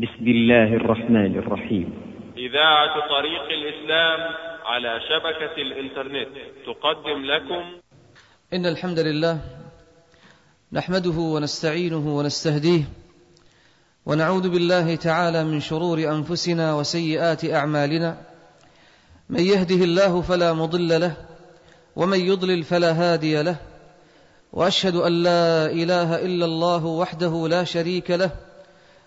بسم الله الرحمن الرحيم. إذاعة طريق الإسلام على شبكة الإنترنت تقدم لكم. إن الحمد لله نحمده ونستعينه ونستهديه ونعوذ بالله تعالى من شرور أنفسنا وسيئات أعمالنا. من يهده الله فلا مضل له ومن يضلل فلا هادي له وأشهد أن لا إله إلا الله وحده لا شريك له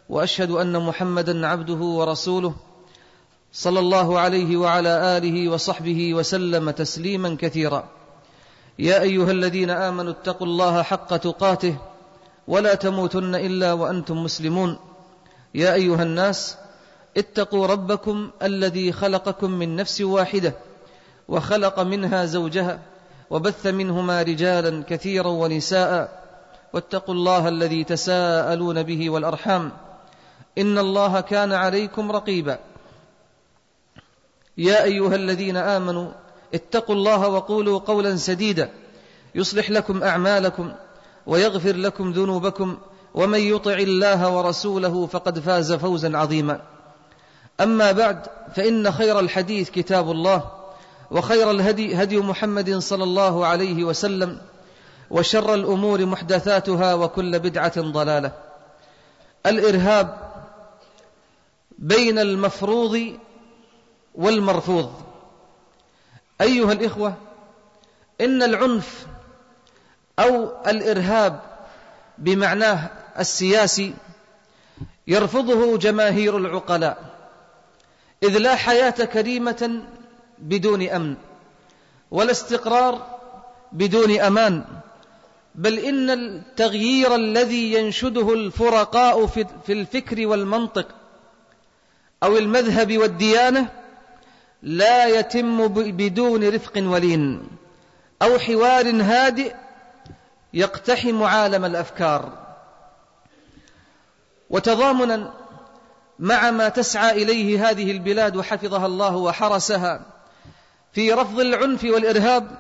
وأشهد أن محمدا عبده ورسوله صلى الله عليه وعلى آله وصحبه وسلم تسليما كثيرا. يا أيها الذين آمنوا اتقوا الله حق تقاته ولا تموتن إلا وأنتم مسلمون. يا أيها الناس اتقوا ربكم الذي خلقكم من نفس واحدة وخلق منها زوجها وبث منهما رجالا كثيرا ونساء. واتقوا الله الذي تساءلون به والأرحام. إن الله كان عليكم رقيبا. يا أيها الذين آمنوا اتقوا الله وقولوا قولا سديدا. يصلح لكم أعمالكم ويغفر لكم ذنوبكم. ومن يطع الله ورسوله فقد فاز فوزا عظيما. أما بعد فإن خير الحديث كتاب الله وخير الهدي هدي محمد صلى الله عليه وسلم وشر الأمور محدثاتها وكل بدعة ضلالة. الإرهاب بين المفروض والمرفوض. أيها الإخوة إن العنف أو الإرهاب بمعناه السياسي يرفضه جماهير العقلاء إذ لا حياة كريمة بدون أمن ولا استقرار بدون أمان بل إن التغيير الذي ينشده الفرقاء في الفكر والمنطق أو المذهب والديانة لا يتم بدون رفق ولين أو حوار هادئ يقتحم عالم الأفكار. وتضامنا مع ما تسعى إليه هذه البلاد حفظها الله وحرسها في رفض العنف والإرهاب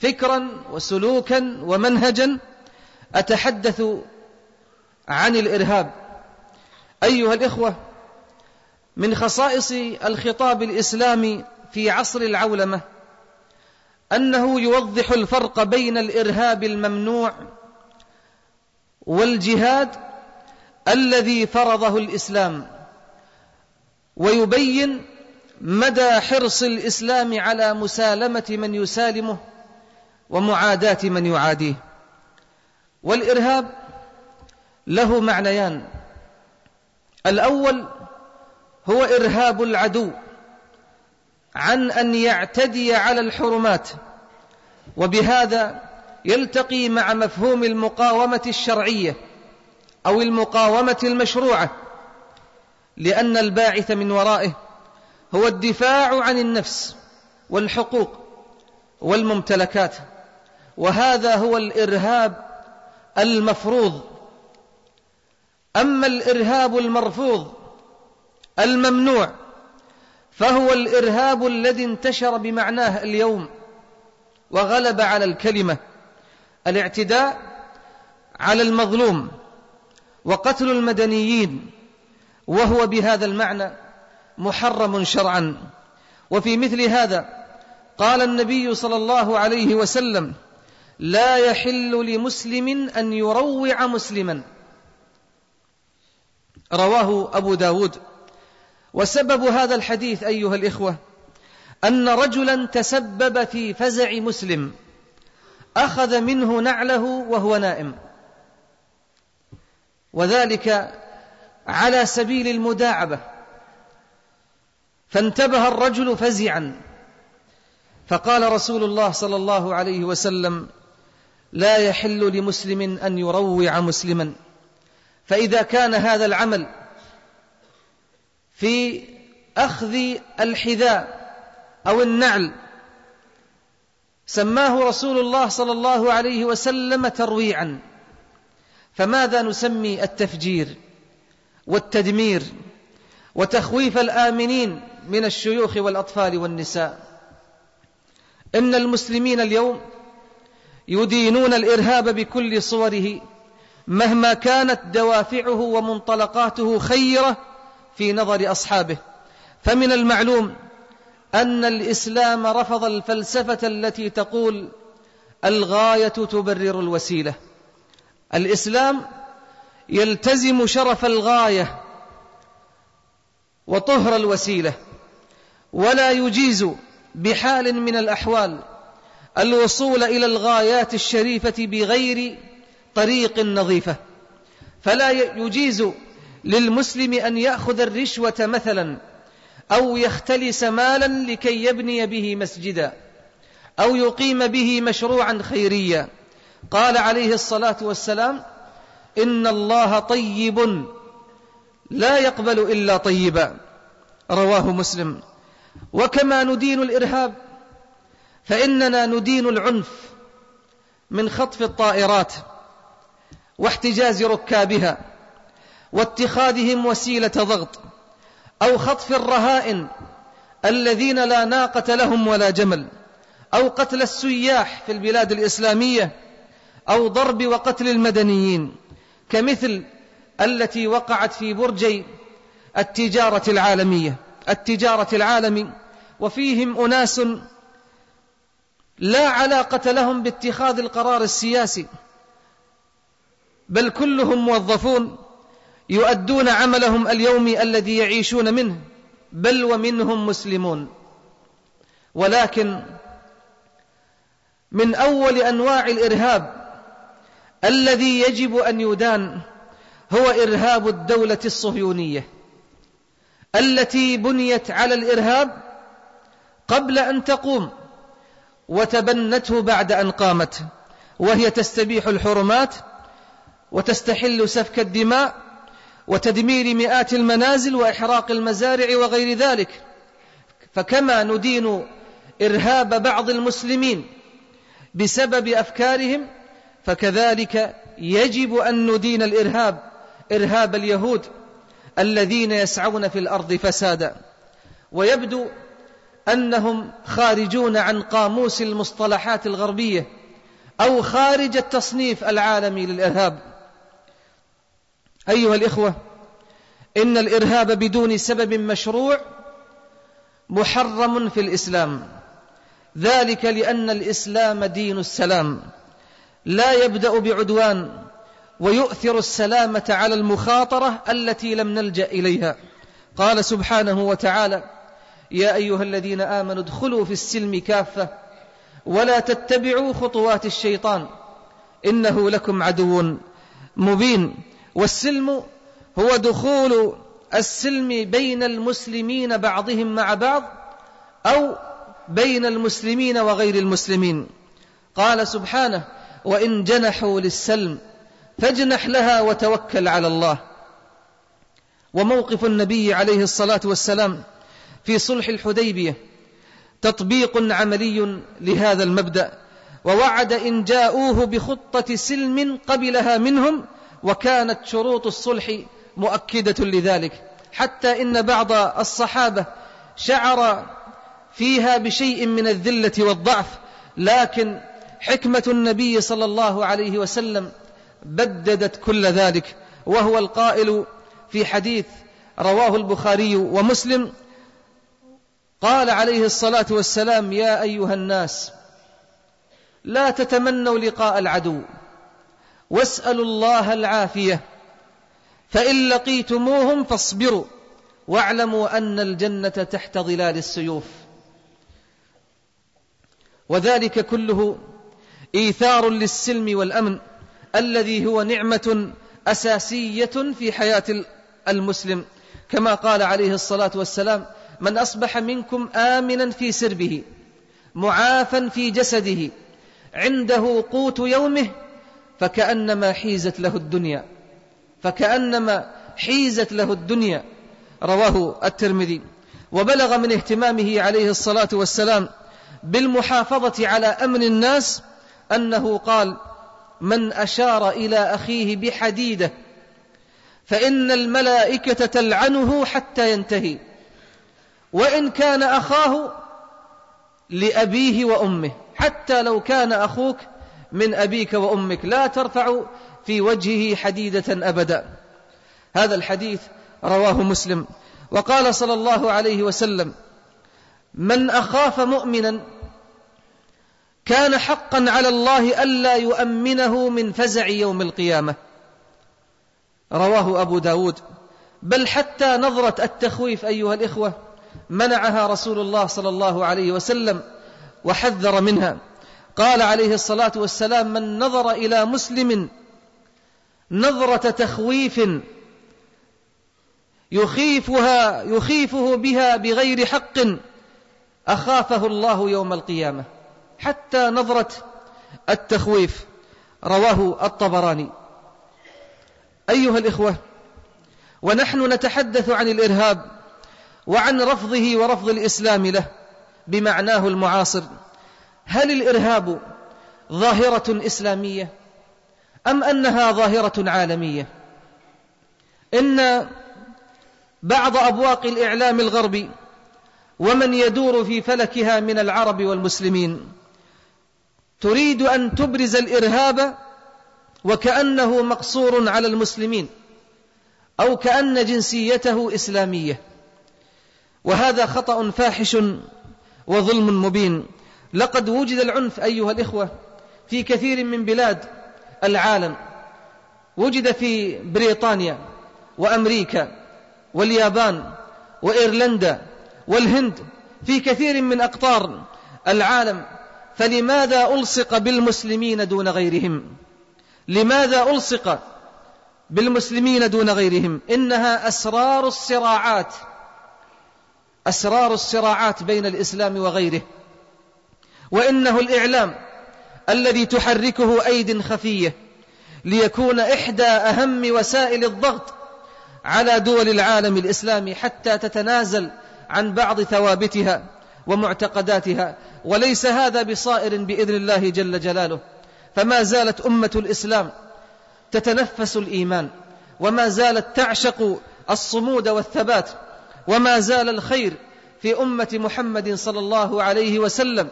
فكرا وسلوكا ومنهجا أتحدث عن الإرهاب. أيها الإخوة من خصائص الخطاب الاسلامي في عصر العولمة أنه يوضح الفرق بين الإرهاب الممنوع والجهاد الذي فرضه الإسلام ويبين مدى حرص الإسلام على مسالمة من يسالمه ومعاداة من يعاديه. والإرهاب له معنيان. الأول هو إرهاب العدو عن أن يعتدي على الحرمات وبهذا يلتقي مع مفهوم المقاومة الشرعية أو المقاومة المشروعة لأن الباعث من ورائه هو الدفاع عن النفس والحقوق والممتلكات وهذا هو الإرهاب المفروض. أما الإرهاب المرفوض الممنوع فهو الإرهاب الذي انتشر بمعناه اليوم وغلب على الكلمة الاعتداء على المظلوم وقتل المدنيين وهو بهذا المعنى محرم شرعا. وفي مثل هذا قال النبي صلى الله عليه وسلم لا يحل لمسلم أن يروع مسلما. رواه أبو داود. وسبب هذا الحديث أيها الإخوة أن رجلا تسبب في فزع مسلم أخذ منه نعله وهو نائم. وذلك على سبيل المداعبة. فانتبه الرجل فزعا. فقال رسول الله صلى الله عليه وسلم لا يحل لمسلم أن يروع مسلما. فإذا كان هذا العمل في أخذ الحذاء أو النعل. سماه رسول الله صلى الله عليه وسلم ترويعا. فماذا نسمي التفجير والتدمير وتخويف الآمنين من الشيوخ والأطفال والنساء؟ إن المسلمين اليوم يدينون الإرهاب بكل صوره مهما كانت دوافعه ومنطلقاته خيرة في نظر أصحابه. فمن المعلوم أن الإسلام رفض الفلسفة التي تقول الغاية تبرر الوسيلة. الإسلام يلتزم شرف الغاية وطهر الوسيلة ولا يجيز بحال من الأحوال الوصول إلى الغايات الشريفة بغير طريق نظيفة. فلا يجيز للمسلم أن يأخذ الرشوة مثلا أو يختلس مالا لكي يبني به مسجدا أو يقيم به مشروعا خيريا. قال عليه الصلاة والسلام إن الله طيب لا يقبل إلا طيبا. رواه مسلم. وكما ندين الإرهاب فإننا ندين العنف من خطف الطائرات واحتجاز ركابها. واتخاذهم وسيلة ضغط أو خطف الرهائن الذين لا ناقة لهم ولا جمل أو قتل السياح في البلاد الإسلامية أو ضرب وقتل المدنيين كمثل التي وقعت في برجي التجارة العالمية التجارة العالمي وفيهم أناس لا علاقة لهم باتخاذ القرار السياسي بل كلهم موظفون يؤدون عملهم اليومي الذي يعيشون منه بل ومنهم مسلمون. ولكن من أول أنواع الإرهاب الذي يجب أن يدان هو إرهاب الدولة الصهيونية التي بنيت على الإرهاب قبل أن تقوم وتبنته بعد أن قامت وهي تستبيح الحرمات وتستحل سفك الدماء وتدمير مئات المنازل وإحراق المزارع وغير ذلك. فكما ندين إرهاب بعض المسلمين بسبب أفكارهم فكذلك يجب أن ندين الإرهاب إرهاب اليهود الذين يسعون في الأرض فسادا. ويبدو أنهم خارجون عن قاموس المصطلحات الغربية أو خارج التصنيف العالمي للإرهاب. أيها الإخوة إن الإرهاب بدون سبب مشروع محرم في الإسلام. ذلك لأن الإسلام دين السلام. لا يبدأ بعدوان ويؤثر السلامة على المخاطرة التي لم نلجأ إليها. قال سبحانه وتعالى يا أيها الذين آمنوا ادخلوا في السلم كافة ولا تتبعوا خطوات الشيطان إنه لكم عدو مبين. والسلم هو دخول السلم بين المسلمين بعضهم مع بعض أو بين المسلمين وغير المسلمين. قال سبحانه وإن جنحوا للسلم فاجنح لها وتوكل على الله. وموقف النبي عليه الصلاة والسلام في صلح الحديبية تطبيق عملي لهذا المبدأ ووعد إن جاءوه بخطة سلم قبلها منهم وكانت شروط الصلح مؤكدة لذلك. حتى إن بعض الصحابة شعر فيها بشيء من الذلة والضعف لكن حكمة النبي صلى الله عليه وسلم بددت كل ذلك. وهو القائل في حديث رواه البخاري ومسلم قال عليه الصلاة والسلام يا أيها الناس لا تتمنوا لقاء العدو. واسألوا الله العافية. فإن لقيتموهم فاصبروا واعلموا أن الجنة تحت ظلال السيوف. وذلك كله إيثار للسلم والأمن الذي هو نعمة أساسية في حياة المسلم. كما قال عليه الصلاة والسلام من أصبح منكم آمنا في سربه معافا في جسده عنده قوت يومه فكأنما حيزت له الدنيا فكأنما حيزت له الدنيا رواه الترمذي. وبلغ من اهتمامه عليه الصلاة والسلام بالمحافظة على أمن الناس أنه قال من أشار إلى أخيه بحديدة فإن الملائكة تلعنه حتى ينتهي وإن كان أخاه لأبيه وأمه حتى لو كان أخوك من أبيك وأمك لا ترفع في وجهه حديدة أبدا. هذا الحديث رواه مسلم. وقال صلى الله عليه وسلم من أخاف مؤمنا كان حقا على الله ألا يؤمنه من فزع يوم القيامة. رواه أبو داود بل حتى نظرة التخويف أيها الإخوة منعها رسول الله صلى الله عليه وسلم وحذر منها. قال عليه الصلاة والسلام من نظر إلى مسلم نظرة تخويف يخيفها يخيفه بها بغير حق أخافه الله يوم القيامة حتى نظرة التخويف. رواه الطبراني. أيها الإخوة ونحن نتحدث عن الإرهاب وعن رفضه ورفض الإسلام له بمعناه المعاصر. هل الإرهاب ظاهرة إسلامية أم أنها ظاهرة عالمية؟ إن بعض أبواق الإعلام الغربي ومن يدور في فلكها من العرب والمسلمين تريد أن تبرز الإرهاب وكأنه مقصور على المسلمين أو كأن جنسيته إسلامية وهذا خطأ فاحش وظلم مبين. لقد وجد العنف أيها الإخوة في كثير من بلاد العالم. وجد في بريطانيا وأمريكا واليابان وإيرلندا والهند في كثير من أقطار العالم. فلماذا ألصق بالمسلمين دون غيرهم؟ لماذا ألصق بالمسلمين دون غيرهم؟ إنها أسرار الصراعات أسرار الصراعات بين الإسلام وغيره. وإنه الإعلام الذي تحركه أيد خفية ليكون إحدى أهم وسائل الضغط على دول العالم الإسلامي حتى تتنازل عن بعض ثوابتها ومعتقداتها وليس هذا بصائر بإذن الله جل جلاله. فما زالت أمة الإسلام تتنفس الإيمان وما زالت تعشق الصمود والثبات وما زال الخير في أمة محمد صلى الله عليه وسلم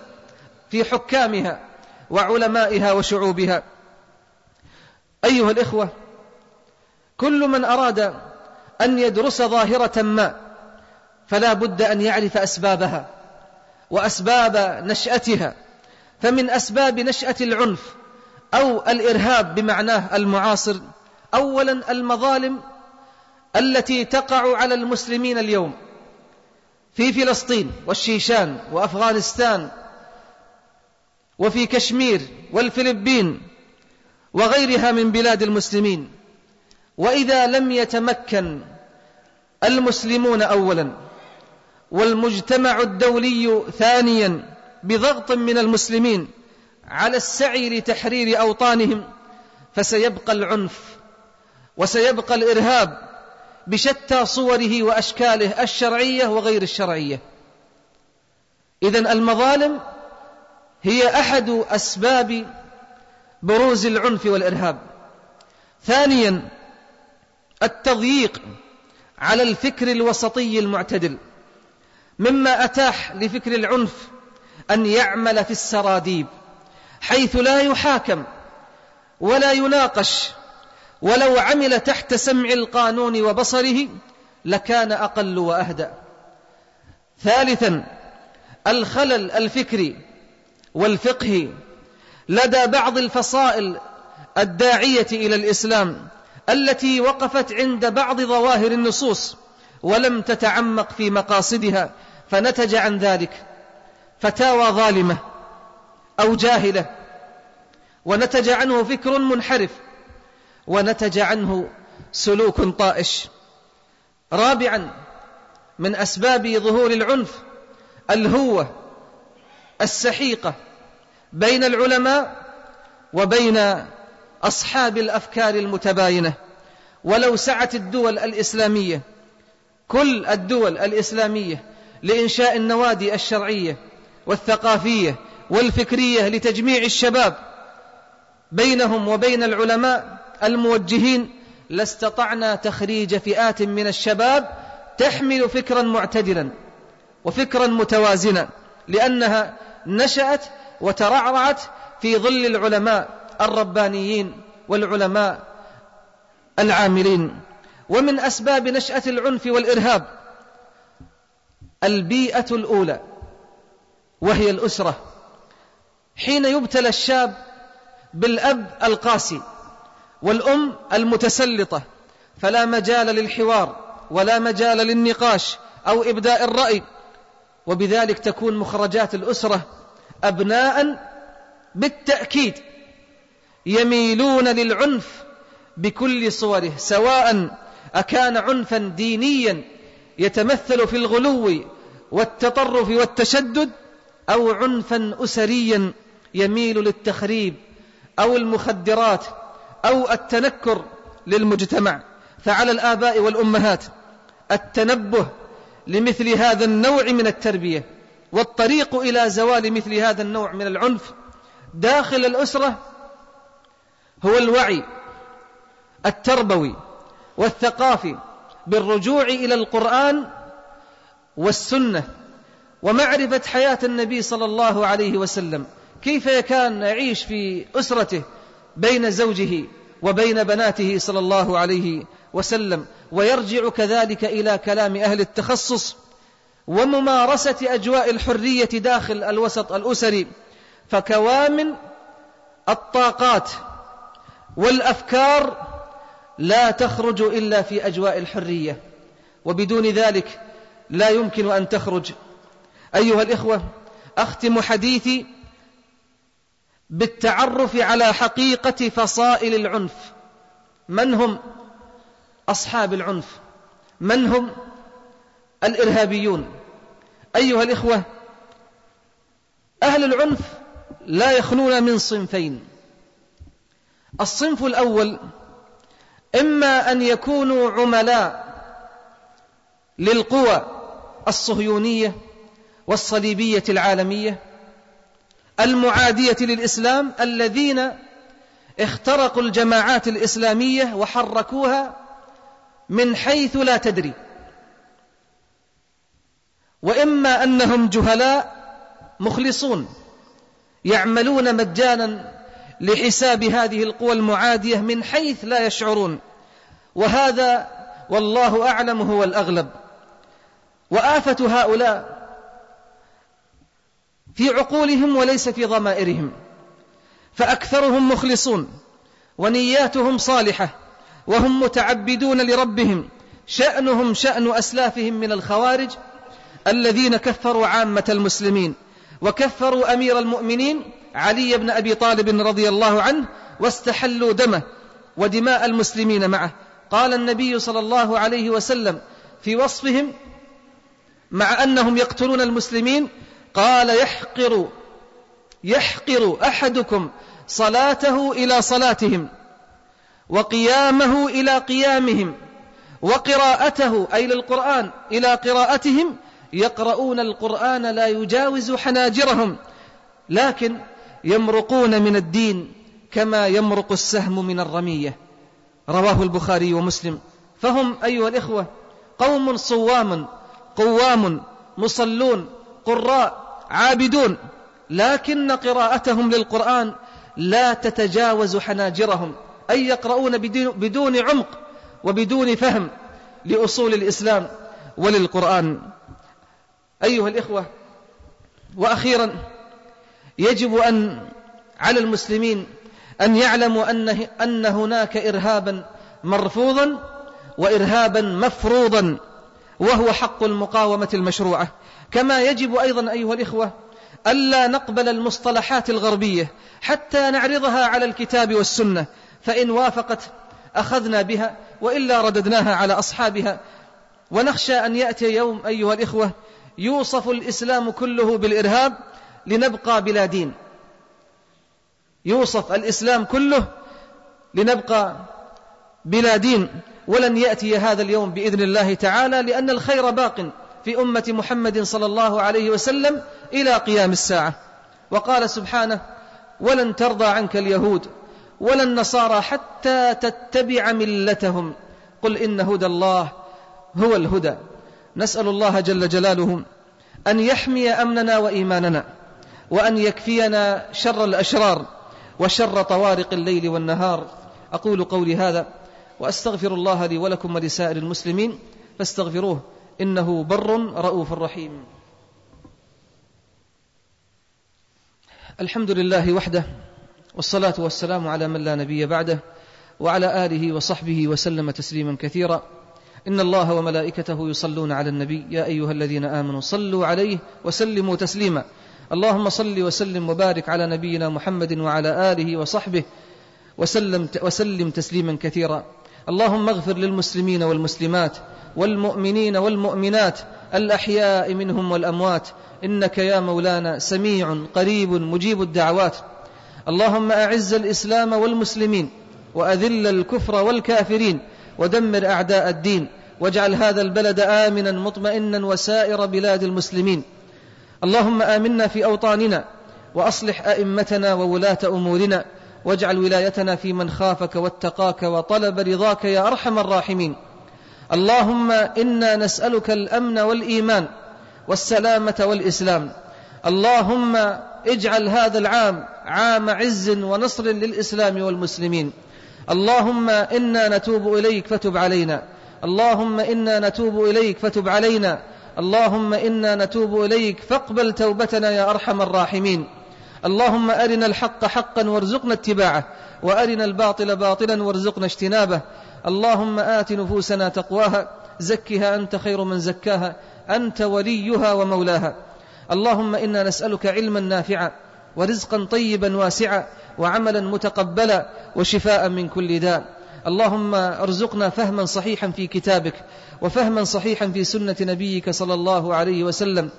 في حكامها وعلمائها وشعوبها. أيها الإخوة كل من أراد أن يدرس ظاهرة ما فلا بد أن يعرف أسبابها وأسباب نشأتها. فمن أسباب نشأة العنف أو الإرهاب بمعناه المعاصر أولا المظالم التي تقع على المسلمين اليوم في فلسطين والشيشان وأفغانستان وفي كشمير والفلبين وغيرها من بلاد المسلمين. وإذا لم يتمكن المسلمون أولا والمجتمع الدولي ثانيا بضغط من المسلمين على السعي لتحرير أوطانهم فسيبقى العنف وسيبقى الإرهاب بشتى صوره وأشكاله الشرعية وغير الشرعية. إذن المظالم هي أحد أسباب بروز العنف والإرهاب. ثانيا التضييق على الفكر الوسطي المعتدل. مما أتاح لفكر العنف أن يعمل في السراديب حيث لا يحاكم ولا يناقش ولو عمل تحت سمع القانون وبصره لكان أقل وأهدى ثالثا الخلل الفكري والفقهي لدى بعض الفصائل الداعية إلى الإسلام التي وقفت عند بعض ظواهر النصوص ولم تتعمق في مقاصدها فنتج عن ذلك فتاوى ظالمة أو جاهلة ونتج عنه فكر منحرف ونتج عنه سلوك طائش. رابعا من أسباب ظهور العنف الهوة السحيقة بين العلماء وبين أصحاب الأفكار المتباينة ولو سعت الدول الإسلامية كل الدول الإسلامية لإنشاء النوادي الشرعية والثقافية والفكرية لتجميع الشباب بينهم وبين العلماء الموجهين لاستطعنا تخريج فئات من الشباب تحمل فكرا معتدلا وفكرا متوازنا. لأنها نشأت وترعرعت في ظل العلماء الربانيين والعلماء العاملين. ومن أسباب نشأة العنف والإرهاب البيئة الأولى وهي الأسرة. حين يبتلى الشاب بالأب القاسي والأم المتسلطة فلا مجال للحوار ولا مجال للنقاش أو إبداء الرأي. وبذلك تكون مخرجات الأسرة أبناء بالتأكيد يميلون للعنف بكل صوره سواء أكان عنفا دينيا يتمثل في الغلو والتطرف والتشدد أو عنفا أسريا يميل للتخريب أو المخدرات أو التنكر للمجتمع. فعلى الآباء والأمهات التنبه لمثل هذا النوع من التربية والطريق إلى زوال مثل هذا النوع من العنف داخل الأسرة هو الوعي التربوي والثقافي بالرجوع إلى القرآن والسنة ومعرفة حياة النبي صلى الله عليه وسلم كيف كان يعيش في أسرته بين زوجه وبين بناته صلى الله عليه وسلم. ويرجع كذلك إلى كلام أهل التخصص وممارسة أجواء الحرية داخل الوسط الأسري فكوامن الطاقات والأفكار لا تخرج إلا في أجواء الحرية وبدون ذلك لا يمكن أن تخرج. أيها الإخوة أختم حديثي بالتعرف على حقيقة فصائل العنف. من هم؟ أصحاب العنف. من هم؟ الإرهابيون. أيها الإخوة أهل العنف لا يخلون من صنفين. الصنف الأول إما أن يكونوا عملاء للقوى الصهيونية والصليبية العالمية المعادية للإسلام الذين اخترقوا الجماعات الإسلامية وحركوها من حيث لا تدري. وإما أنهم جهلاء مخلصون يعملون مجانا لحساب هذه القوى المعادية من حيث لا يشعرون. وهذا والله أعلم هو الأغلب. وآفة هؤلاء في عقولهم وليس في ضمائرهم. فأكثرهم مخلصون ونياتهم صالحة. وهم متعبدون لربهم. شأنهم شأن أسلافهم من الخوارج الذين كفروا عامة المسلمين. وكفروا أمير المؤمنين علي بن أبي طالب رضي الله عنه واستحلوا دمه ودماء المسلمين معه. قال النبي صلى الله عليه وسلم في وصفهم مع أنهم يقتلون المسلمين قال يحقر يحقر أحدكم صلاته إلى صلاتهم. وقيامه إلى قيامهم وقراءته أي للقرآن إلى قراءتهم يقرؤون القرآن لا يجاوز حناجرهم لكن يمرقون من الدين كما يمرق السهم من الرمية. رواه البخاري ومسلم. فهم أيها الإخوة قوم صوام قوام مصلون قراء عابدون لكن قراءتهم للقرآن لا تتجاوز حناجرهم. أي يقرؤون بدون عمق وبدون فهم لأصول الإسلام وللقرآن. أيها الإخوة وأخيرا يجب أن على المسلمين أن يعلموا أن, أن هناك إرهابا مرفوضا وإرهابا مفروضا وهو حق المقاومة المشروعة. كما يجب أيضا أيها الإخوة ألا نقبل المصطلحات الغربية حتى نعرضها على الكتاب والسنة. فإن وافقت أخذنا بها وإلا رددناها على أصحابها. ونخشى أن يأتي يوم أيها الإخوة يوصف الإسلام كله بالإرهاب لنبقى بلا دين. يوصف الإسلام كله لنبقى بلا دين. ولن يأتي هذا اليوم بإذن الله تعالى لأن الخير باق في أمة محمد صلى الله عليه وسلم إلى قيام الساعة. وقال سبحانه ولن ترضى عنك اليهود ولا النصارى حتى تتبع ملتهم. قل إن هدى الله هو الهدى. نسأل الله جل جلاله أن يحمي أمننا وإيماننا وأن يكفينا شر الأشرار وشر طوارق الليل والنهار. أقول قولي هذا وأستغفر الله لي ولكم ولسائر المسلمين فاستغفروه إنه بر رؤوف رحيم. الحمد لله وحده والصلاة والسلام على من لا نبي بعده وعلى آله وصحبه وسلم تسليما كثيرا. إن الله وملائكته يصلون على النبي يا أيها الذين آمنوا صلوا عليه وسلموا تسليما. اللهم صل وسلم وبارك على نبينا محمد وعلى آله وصحبه وسلم, وسلم تسليما كثيرا. اللهم اغفر للمسلمين والمسلمات والمؤمنين والمؤمنات الأحياء منهم والأموات. إنك يا مولانا سميع قريب مجيب الدعوات. اللهم أعز الإسلام والمسلمين وأذل الكفر والكافرين ودمر أعداء الدين واجعل هذا البلد آمنا مطمئنا وسائر بلاد المسلمين. اللهم آمنا في أوطاننا وأصلح أئمتنا وولاة أمورنا واجعل ولايتنا في من خافك واتقاك وطلب رضاك يا أرحم الراحمين. اللهم إنا نسألك الأمن والإيمان والسلامة والإسلام. اللهم اجعل هذا العام عام عز ونصر للإسلام والمسلمين. اللهم إنا نتوب إليك فتب علينا. اللهم إنا نتوب إليك فتب علينا. اللهم إنا نتوب إليك فاقبل توبتنا يا أرحم الراحمين. اللهم أرنا الحق حقا وارزقنا اتباعه وأرنا الباطل باطلا وارزقنا اجتنابه. اللهم آت نفوسنا تقواها زكها أنت خير من زكاها أنت وليها ومولاها. اللهم إنا نسألك علما نافعا ورزقا طيبا واسعا وعملا متقبلا وشفاء من كل داء. اللهم ارزقنا فهما صحيحا في كتابك وفهما صحيحا في سنة نبيك صلى الله عليه وسلم.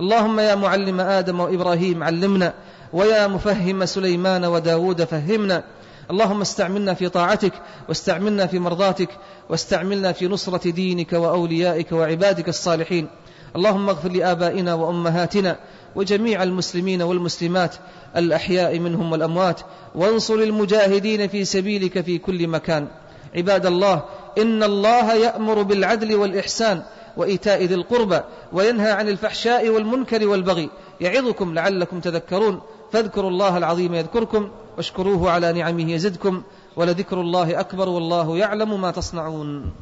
اللهم يا معلم آدم وإبراهيم علمنا ويا مفهم سليمان وداود فهمنا. اللهم استعملنا في طاعتك واستعملنا في مرضاتك واستعملنا في نصرة دينك وأوليائك وعبادك الصالحين. اللهم اغفر لآبائنا وأمهاتنا وجميع المسلمين والمسلمات الأحياء منهم والأموات وانصر المجاهدين في سبيلك في كل مكان. عباد الله إن الله يأمر بالعدل والإحسان وإيتاء ذي القربى وينهى عن الفحشاء والمنكر والبغي. يعظكم لعلكم تذكرون. فاذكروا الله العظيم يذكركم واشكروه على نعمه يزدكم ولذكر الله أكبر والله يعلم ما تصنعون.